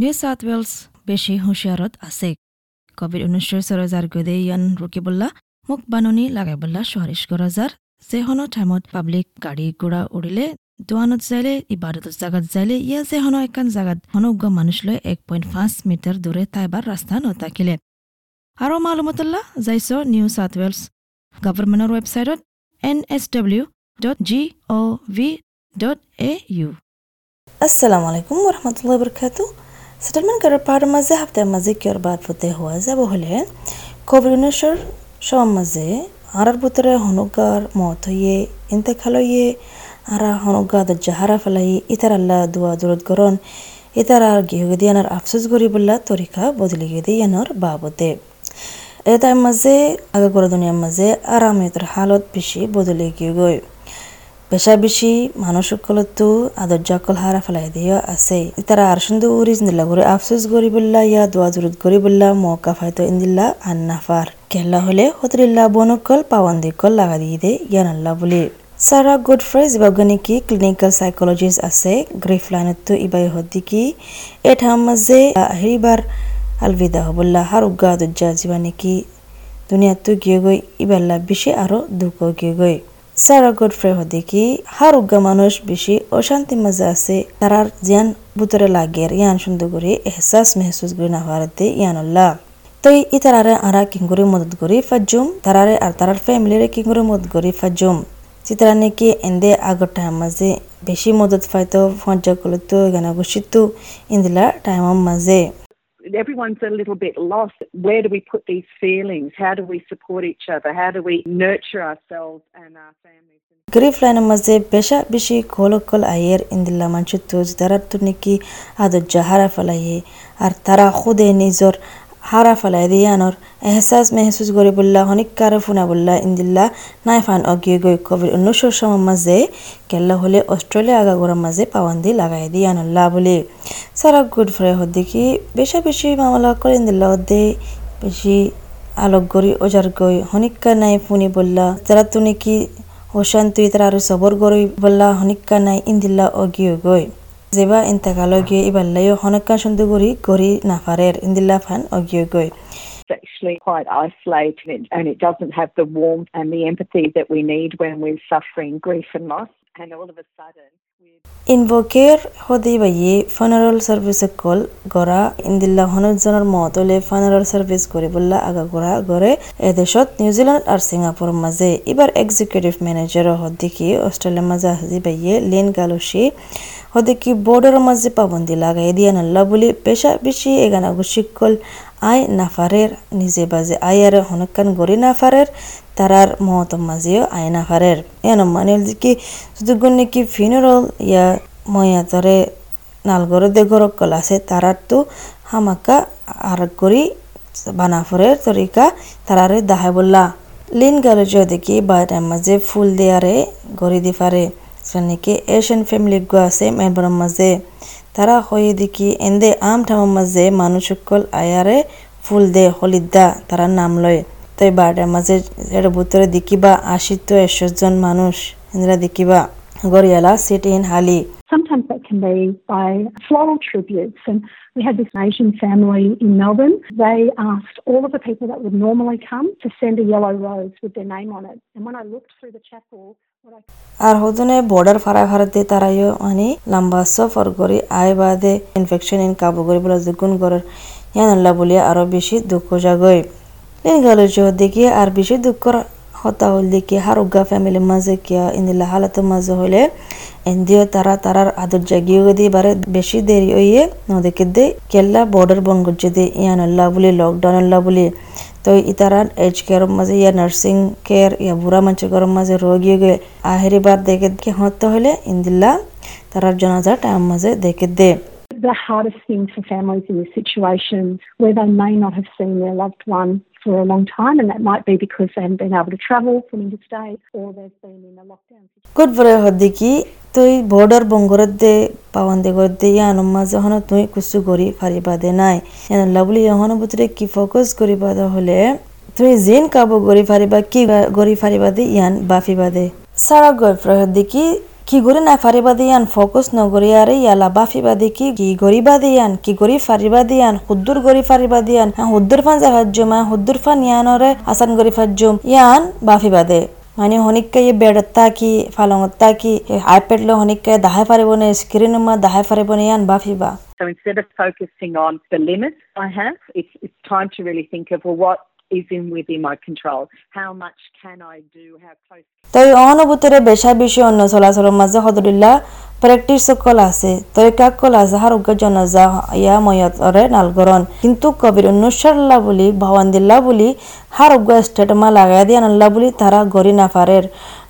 New south Wales বেছি হুঁচিয়াৰত আছে। Covid ঊনৈছৰ চৰজাৰ গদে ইয়ান ৰুকিবল্লা মোক বাননি লাগাইবল্লা সুৱাৰিছ কৰাজাৰ যেহনো টাইমত পাব্লিক গাড়ী ঘোঁৰা উৰিলে, দোৱানত যাইলে ইবাদতৰ জাগাত যাইলে ইয়া যেহনো একান জাগাত অনুজ্ঞ মানুষ লৈ এক পইণ্ট পাঁচ মিটাৰ দূৰে তাইবাৰ ৰাস্তা নথাকিলে। আৰু মালুমতল্লা যাইছ নিউ চাউথ ৱেলছ। গভৰ্ণমেণ্টৰ ৱেবছাইটত N S W dot G O' V dot A U. আসসালামু আলাইকুম ওরহমতুল্লাহ বরকাতু সেটেলমেন্ট করার পার মাঝে হাফতার মাঝে কিয়র বাদ হতে হওয়া যাব হলে উনিশের সব মাঝে আরার ভিতরে হনুগার মত হইয়ে ইন্তেখাল হইয়ে আরা হনুগা দজ্জা হারা ফেলাই ইতার আল্লাহ দুয়া দুরদ গরন ইতার আর গিয়ে দিয়ানার আফসোস করি বললা তরিকা বদলি গিয়ে দিয়ানোর বাবদে এ তার মাঝে আগে করে দুনিয়ার মাঝে আরামের হালত বেশি বদলে গিয়ে গই বেশি সকলতো আদর জাকল হারা ফেলাই দিয়ে আছে। তারা আর সুন্দর উরিজ নিলা করে আফসোস করি বললা ইয়া দোয়া জুরুদ করি বললা মৌকা ফাইতো ইন্দিল্লা আন্নাফার কেল্লা হলে হতরিল্লা বনকল পাওয়ান্দি কল লাগা দিয়ে দে, ইয়ান আল্লাহ বলে। সারা গুড ফ্রেজ ইবাগানিকি ক্লিনিক্যাল সাইকোলজিস্ট আছে গ্রিফ লাইনতো ইবাই হদ্দিকি এঠাম মাঝে হেরিবার আলবিদা হবল্লা হার উগা দজ্জা জীবানিকি দুনিয়াতো গিয়ে গই ইবাল্লা বেশি আরও দুঃখ গিয়ে গই সারা গডফ্রে হদিকি হার উগ্গা মানুষ বেশি অশান্তি মাঝে আছে, তারার জিয়ান বুতরে লাগের ইয়ান সুন্দর করে, এহসাস মেহসুস করে না হওয়ারতে ইয়ানুল্লাহ। তো ই তারারে আরা কিঙ্গুরি মদত করি ফাজুম তারারে আর তারার ফ্যামিলিরে কিঙ্গুরি মদত করি ফাজুম চিত্রা নাকি এন্দে আগর টাইম মাঝে বেশি মদত ফাইতো ফঞ্জা করতো গানা গুছিতো ইন্দিলা টাইমের মাঝে। everyone's a little bit lost. Where do we put these feelings? How do we support each other? How do we nurture ourselves and our families? হারা ফেলাই দিয়ানোর এহসাস মেহসুস করে বললা হনিক কারে ফুনা বললা ইন্দিল্লা নাই ফান অগিয়ে গই কোভিড উনিশশোর সময় মাঝে কেল্লা হলে অস্ট্রেলিয়া আগাগোড়ার মাঝে পাওয়ান্দি লাগাই দিয়ানোল্লা বলে সারা গুড ফ্রে হদ্দিকি বেশা বেশি মামলা করে ইন্দিল্লা হদ্দে বেশি আলোক গরি ওজার গই হনিক্কা নাই ফুনি বললা যারা তুনি কি হোসান তুই তারা আর সবর গরি বললা হনিক্কা নাই ইন্দিল্লা অগিয়ে গই জেবা ইন্তেকালো গিয়ে ইবাল্লাইও হনক্কা সন্ধু গরি গরি নাফারের ইন্দিল্লা ফান অগিয়ে গই actually quite isolated and it doesn't have the warmth and the empathy that we need when we're suffering grief and loss. And all of a sudden, ইনভোকের হদি বাইয়ে ফানারল সার্ভিস কল গড়া ইন্দিল্লা হনুজনের মতলে ফানারল সার্ভিস করিবল্লা আগা গড়া গড়ে এদেশত নিউজিল্যান্ড আর Singapore মাঝে। এবার executive manager হদ্দিকি অস্ট্রেলিয়ার মাঝে হাজি বাইয়ে লেন গালুসি হদ্দিকি বোর্ডের মাঝে পাবন্দি লাগাই দিয়া নাল্লা বলি পেশা বেশি এগানা গুশিকল আই নাফারের, নিজে বাজে আয়ারে হনকান গড়ি নাফারের, তারার মহতম মাঝেও আই নাফারের। এন মানে কি, যদি নাকি ফিনারল ইয়া ময়া তরে নালগরে দে গরক কল আছে, তারার তো হামাকা আর করি বানাফরের তরিকা তারারে দাহাই বললা। লিন গালে দেখি বাটার মাঝে ফুল দেয়ারে গড়ি দি পারে নাকি এশিয়ান ফ্যামিলি গো আছে, মেলবোর্নের মাঝে। তারা হয়ে দেখি এন্দে আম ঠামার মাঝে মানুষকল আয়ারে ফুল দে, হলিদা তারা নাম লয়। তাই বারটার মাঝে এর ভিতরে দেখিবা আশিত একশো জন মানুষ। এন্দ্রা দেখিবা গরিয়ালা সিটিন ইন হালি। Can be by floral tributes. And we had this Asian family in Melbourne. They asked all of the people that would normally come to send a yellow rose with their name on it. And when I looked through the chapel, আর হদনে border ফারা ফারাতে তারাইও মানে লম্বা সফর করে আয় বাদে ইনফেকশন ইন কাবু করে বলে দুগুণ করার ইয়ান আল্লাহ বলিয়া আরও বেশি দুঃখ জাগয় লিন গেল দেখি আর বেশি দুঃখ হতা হল দেখি হার উগা ফ্যামিলির মাঝে কিয়া ইন্দিল্লা হালাতের মাঝে হলে এন্দিও তারা তারার আদর জাগিয়ে দিয়ে বারে বেশি দেরি হইয়ে নদীকে দে কেল্লা বর্ডার বন করছে দে ইয়ান আল্লাহ বলি লকডাউন আল্লাহ বলি তো ইতারা এজ কেয়ারের মাঝে ইয়া নার্সিং কেয়ার ইয়া বুড়া মানুষের ঘরের মাঝে রোগী গে আহেরি বার দেখে কে হতে হলে ইন্দিল্লা তারার জনাজা টাইম মাঝে দেখে দে the hardest thing for families in this situation, where they may not have seen their loved one for a long time, and that might be because they haven't been able to travel from interstate or they've been in a lockdown situation. গুড বলে তুই border বঙ্গরত দে পাওয়ান্দে করে দে ইয়ান মাঝে হন তুই কুসু করি ফারিবা দে নাই ইয়ান lovely হন বুতরে কি ফোকাস করিবা দে হলে তুই জিন কাবো গরি ফারিবা কি গরি ফারিবা দে ইয়ান বাফিবা দে সারা গই ফ্রহদ্দিকি কি গরি না ফারিবা দিয়ান ফোকাস নগরিয়ারে ইয়ালা বাফিবা দেখি কি গরিবা দিয়ান কি গরি ফারিবা দিয়ান হুদ্দুর গরি ফারিবা দিয়ান হ্যাঁ হুদ্দুর ফান জাহাজ্জুম হ্যাঁ হুদ্দুর ফান ইয়ানরে আসান গরি ফাজ্জুম ইয়ান বাফিবা দে মানে হনিককে এই বেডত্তা কি ফালংত্তা কি আইপ্যাড লো হনিককে দাহাই পারিব নে স্ক্রিন মা দাহাই পারিব নে ইয়ান বাফিবা So instead of focusing on the limits I have, it's, it's time to really think of, well, what তই অনুভূতিরে বেশা বেশি অন্য চলাচলের মাঝে সদরিল্লা প্র্যাকটিস সকল আছে। তই কল আছে? হার উগ্র জনজা ইয়া ময়তরে নালগরণ কিন্তু কবির অনুসরলা ভবান দিল্লা বুলি হার উগ্র স্টেটমা লাগাই দিয়া নাল্লা বুলি তারা গরি নাফারের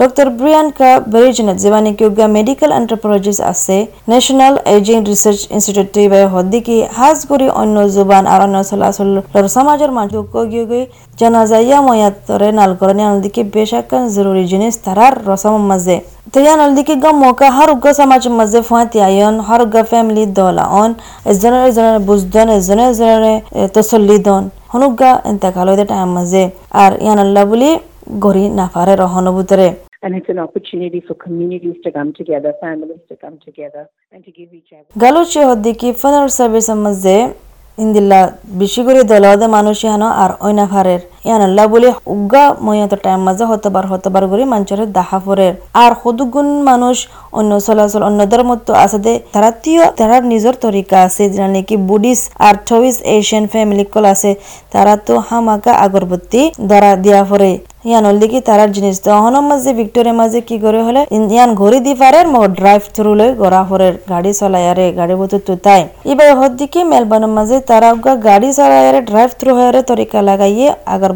ডক্টর ব্রিয়ানকা বেরিজনেট যেবানি কি উগ্র মেডিকেল এন্টারপ্রাইজেস আছে ন্যাশনাল এজিং রিসার্চ ইনস্টিটিউট ইবাই হদ্দিকি হাজ করি অন্য জুবান আর অন্য চলাচলের সমাজের মানুষ গিয়ে গই জনাজা ইয়া ময়াতরে নালগরনি আনদিকে বেশাকান জরুরি জিনিস তারার রসম মাঝে। তৈয়া নলদিকে গম মৌকা হার উগ্র সমাজ মাঝে ফুয়াতি আয়ন হার উগ্র ফ্যামিলি দলা অন। এজনের এজনের বুঝদন এজনের এজনের তসল্লি দন। হনুগা এন্তেকাল হইতে টাইম মাঝে। আর ইয়ানাল্লাহ বলি গরি নাফারে রহনভূতরে and it's an opportunity for communities to come together, families to come together, and to give each other. Galoche ki fanar sabe samazde indilla bishigure dalada manushihano ar oinafarer. ইয়ানাল্লা বলি উগা ময়ত time মাঝে হতবার হতবার করে মানুষের দাহা ফরের আর সদুগুণ মানুষ অন্য চলাচল, অন্য ধর্মত্ব আছে দে। তারা তিয় তারার নিজের তরিকা আছে যেটা নাকি বুডিস আর চবিস এশিয়ান ফ্যামিলি কল আছে। তারা তো হামাকা আগরবত্তি ধরা দিয়া ফরে ইয়ান হল দেখি তারার জিনিস তো। অহনম মাঝে ভিক্টোরিয়া মাঝে কি করে হলে ইয়ান ঘড়ি দি পারে মো ড্রাইভ থ্রু লই গড়া ফরের গাড়ি চলাই আরে গাড়ি বতো তুতাই। এবার হদ দিকে মেলবানের মাঝে তারা গাড়ি চলাই আরে ড্রাইভ থ্রু হয়ে তরিকা লাগাইয়ে আগরবত্তি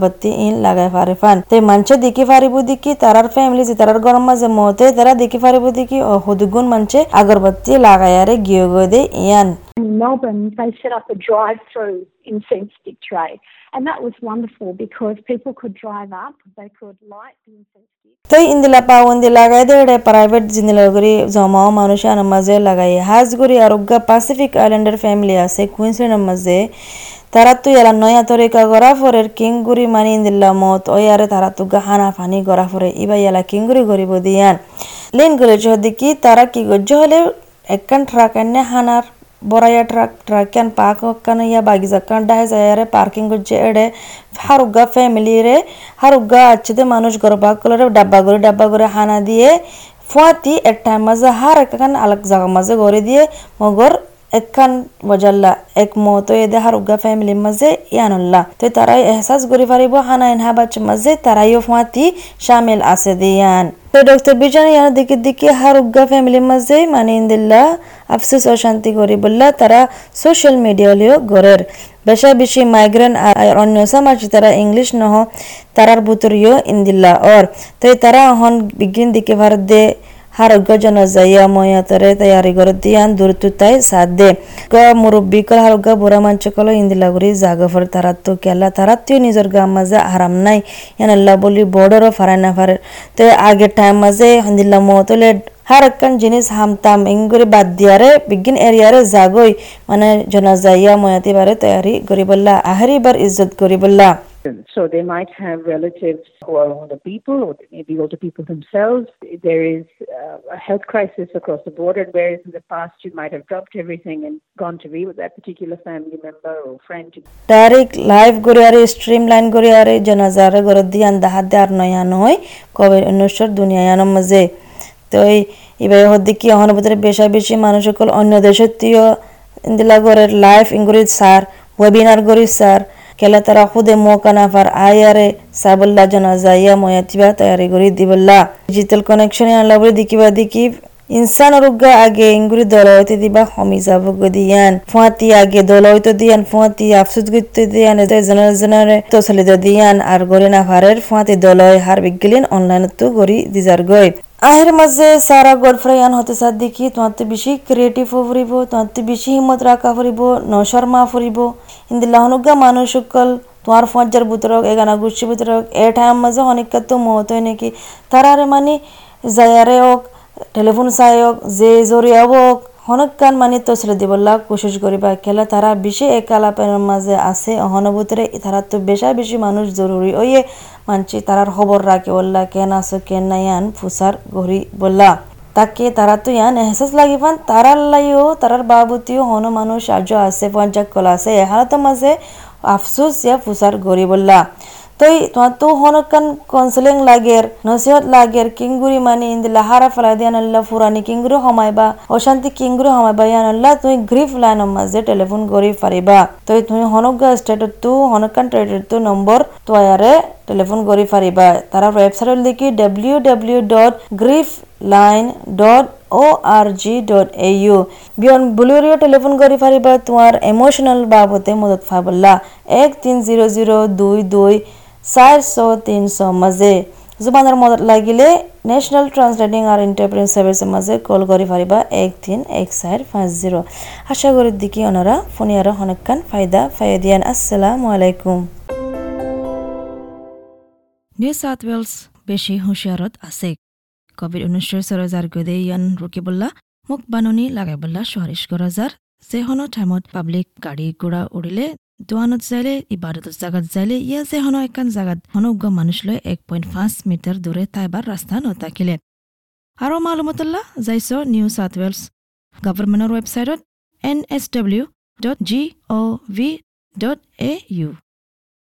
ইন লাগাই পারে ফান তে মানুষে দেখি পারিব দেখি তারার ফ্যামিলি যে তারার গরম মাঝে মতে তারা দেখি পারিব দেখি হদুগুণ মানুষে আগরবত্তি লাগাই আরে গিয়ে গিয়ে দে ইয়ান In Melbourne, they set up a drive-through incense stick tray, and that was wonderful because people could drive up, they could light the incense stick. তো ইন্দিলা পাওন্দি লাগাই দেড়ে প্রাইভেট জিন্দিলা করি জমাও মানুষ আন মাঝে লাগাই হাজ করি আরোগ্য প্যাসিফিক আইল্যান্ডের ফ্যামিলি আছে কুইন্সল্যান্ডের মাঝে তারা তো এলা নয়া তরিকা গড়া ফরের কিংগুড়ি মানি ইন্দিল্লা মত ওই আরে তারা তো হানা ফানি গড়া ফরে ইবা এলা কিংগুড়ি গরিব দিয়ান লেন গলে দেখি তারা কি গজ্জ হলে একখান ট্রাক এনে হানার হক্কান ইয়া বাগি যাক্কান ডাহে যায়ারে পার্কিং করছে এড়ে হারুগা ফ্যামিলি রে হারুগা আচ্ছেতে মানুষ গর বাগ করে ডাব্বা করে ডাব্বা করে হানা দিয়ে ফুয়াতি এক টাইম মাঝে হার একখান আলাক জাগা মাঝে গড়ে দিয়ে মগর একখান বজাল্লা এক মতো এদে হারুগা ফ্যামিলির মাঝে ইয়ানুল্লাহ তো তারাই এহসাস করি পারিব হানা ইনহা বাচ্চার মাঝে তারাইও ফুয়াতি শামিল আছে দিয়ান তো ডক্টর বিজান ইয়ার দিকে দিকে হারুগা ফ্যামিলির মাঝে মানে ইন্দিল্লা আফসোস অশান্তি করি বললা তারা সোশ্যাল মিডিয়া হলেও গড়ের বেশা বেশি মাইগ্রেন আর অন্য সমাজ তারা ইংলিশ নহ তারার বুতরিও ইন্দিল্লা অর তো তারা হন বিজ্ঞান দিকে ভারত দে হারোগ্য জনজাইয়া ময়াতরে তৈয়ারি করে দিয়ান দূরতু তাই সাথ দে গ মুরব্বী কল হারোগ্য বুড়া মাঞ্চ কল ইন্দিলা করি জাগফর তারাত তো কেলা তারাত তুই নিজের গাম মাঝে আরাম নাই। ইয়ানাল্লাহ বলি বর্ডারও ফারাই না ফারে তো আগের টাইম মাঝে হিন্দিল্লা মতলে হার একখান জিনিস হামতাম ইঙ্গুরি বাদ দিয়ারে বিজ্ঞান এরিয়ারে জাগই। মানে জনাজাইয়া ময়াতি বারে তৈয়ারি করিবল্লা আহারিবার ইজ্জত করিবল্লা So they might have relatives who are older people, or maybe older people themselves. There is uh, a health crisis across the border, whereas in the past you might have dropped everything and gone to be with that particular family member or friend. Line গড়িয়ারে জনাজারে গড় দিয়ান দাহাত দেয়ার নয়া নয় কবে অনুসর দুনিয়ায়ানোর মাঝে তো এই এবার হদ্দিকি অহন ভিতরে বেশা বেশি মানুষ সকল অন্য দেশতীয় ইন্দিলা গড়ের লাইভ ইংরেজ স্যার ওয়েবিনার গড়ি স্যার কেলা তারা খুদে মৌকা নাফার আয়ারে সাবল্লা জনা জনাজাইয়া ময়াতিবা তৈয়ারি করি দিবল্লা। ডিজিটাল কানেকশন আনলা বলে দিকিবা দিকি, ইনসান রুগা আগে ইঙ্গুরি দলয়তে দিবা, হমি যাব দিয়ান। ফুয়াতি আগে দলয়তে দিয়ান, ফুয়াতি আফসুদ গিতে দিয়ান জনার জনারে তো চলিত দিয়ান, আর গরি নাফারের ফুয়াতি দলয় হার বিগলিন অনলাইন তো গরি দিজার গই। আহের মাঝে সারা গডফ্রাইয়ান হতে সাথ দেখি, তোমার বেশি ক্রিয়েটিভ ফুরিব, তোমার বেশি হিম্মত রাখা ফুরিব নশর্মা ফুরিব। ইন্দিল্লা হনুগা মানুষ সকল, তোমার ফজ্জার বুতরক এগানা গুচ্ছি বুতরক এ টাইম মাঝে অনেক তো মত হয় নাকি। তারারে মানে যায়ারে হোক টেলিফোন চাই হোক, যে জরিয়া হোক হনকান মানে তসলে দিবল্লা কোশিশ করিবা খেলা তারা বেশি একালাপের মাঝে আছে, অহনভূতরে তারা তো বেশা বেশি মানুষ জরুরি ওইয়ে মানছি তারার খবর রাখে বললা, কেন আসো কেন নাই আন? ফুসার ঘুরি বললা, তাকে তারা তো ইয়ান এহসাস লাগি পান। তারার লাইও তারার বাবুতিও, হন মানুষ আজও আছে পঞ্চাক কলা আছে এহারা মাঝে আফসোস ইয়া ফুসার গরিবল্লা তই তোমার তো হনকান কনসেলিং লাগের নসিহত লাগের কিংগুরি মানি ইন্দি লাহারা ফেলাই দিয়ে আনল্লা ফুরানি কিংগুরি সমাইবা অশান্তি কিংগুরি সমাইবা ইয়ান আল্লাহ তুই গ্রিফ লাইন মাঝে টেলিফোন করে পারিবা তই তুমি হনকা স্টেটত তো হনকান ট্রেডের তো নম্বর তোয়ারে টেলিফোন করে পারিবা তারা ওয়েবসাইট দেখি W line dot O R G dot A U বিয়ন বুলুৰিও টেলিফোন কৰি পাৰিবা তোমাৰ ইম'চনেল বাবতে মদত পাবলা এক তিন জিৰ' জিৰ' দুই দুই চাৰিশ তিনিশ মাজে জুবানৰ মদত লাগিলে নেশ্যনেল ট্ৰান্সলেটিং আৰু ইণ্টাৰপ্ৰেন ছাৰ্ভিচৰ মাজে কল কৰি পাৰিবা এক তিন এক চাৰি পাঁচ জিৰ' আশা কৰি দিকি অনাৰা ফোনে আৰু সনকান ফাইদা ফাইদিয়ান আসসালামু আলাইকুম নিউ চাউথ ৱেলছ বেছি হুঁচিয়াৰত আছে কভিড ঊনৈছৰ চৰজাৰ গদে ইয়ান ৰুকিবল্লা মোক বাননি লাগাইবল্লা সুৱাৰিছ কৰাজাৰ যেহনৰ টাইমত পাব্লিক গাড়ী ঘোঁৰা উৰিলে, দোৱানত যাইলে, ইবাদতৰ জাগাত যাইলে, ইয়া যেহনৰ একান জাগাত অনুজ্ঞ মানুষলৈ এক পইণ্ট পাঁচ মিটাৰ দূৰে তাইবাৰ ৰাস্তা নথাকিলে আৰু মালুমতল্লা যাইছ নিউ চাউথ ৱেলছ গভৰ্ণমেণ্টৰ ৱেবছাইটত, N S W dot G O' V dot A U.